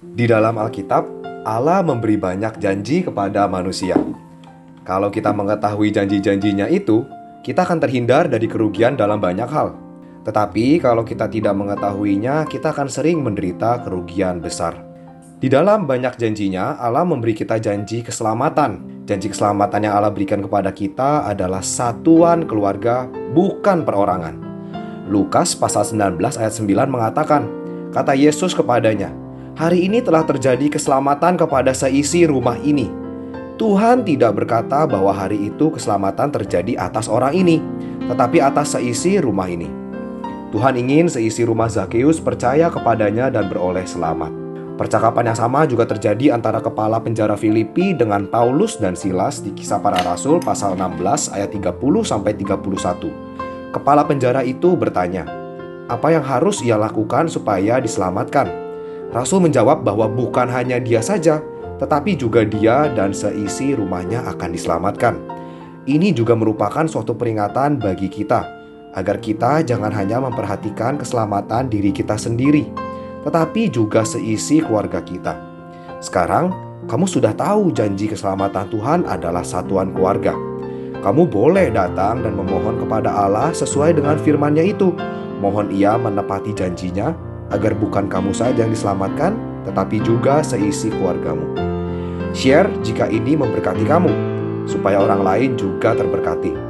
Di dalam Alkitab, Allah memberi banyak janji kepada manusia. Kalau kita mengetahui janji-janjinya itu, kita akan terhindar dari kerugian dalam banyak hal. Tetapi kalau kita tidak mengetahuinya, kita akan sering menderita kerugian besar. Di dalam banyak janjinya, Allah memberi kita janji keselamatan. Janji keselamatan yang Allah berikan kepada kita adalah satuan keluarga, bukan perorangan. Lukas pasal 19 ayat 9 mengatakan, kata Yesus kepadanya, Hari ini telah terjadi keselamatan kepada seisi rumah ini. Tuhan tidak berkata bahwa hari itu keselamatan terjadi atas orang ini, tetapi atas seisi rumah ini. Tuhan ingin seisi rumah Zakheus percaya kepadanya dan beroleh selamat. Percakapan yang sama juga terjadi antara kepala penjara Filipi dengan Paulus dan Silas di Kisah Para Rasul pasal 16 ayat 30 sampai 31. Kepala penjara itu bertanya, "Apa yang harus ia lakukan supaya diselamatkan?" Rasul menjawab bahwa bukan hanya dia saja, tetapi juga dia dan seisi rumahnya akan diselamatkan. Ini juga merupakan suatu peringatan bagi kita, agar kita jangan hanya memperhatikan keselamatan diri kita sendiri, tetapi juga seisi keluarga kita. Sekarang, kamu sudah tahu janji keselamatan Tuhan adalah satuan keluarga. Kamu boleh datang dan memohon kepada Allah sesuai dengan firman-Nya itu. Mohon Ia menepati janjinya agar bukan kamu saja yang diselamatkan, tetapi juga seisi keluargamu. Share jika ini memberkati kamu, supaya orang lain juga terberkati.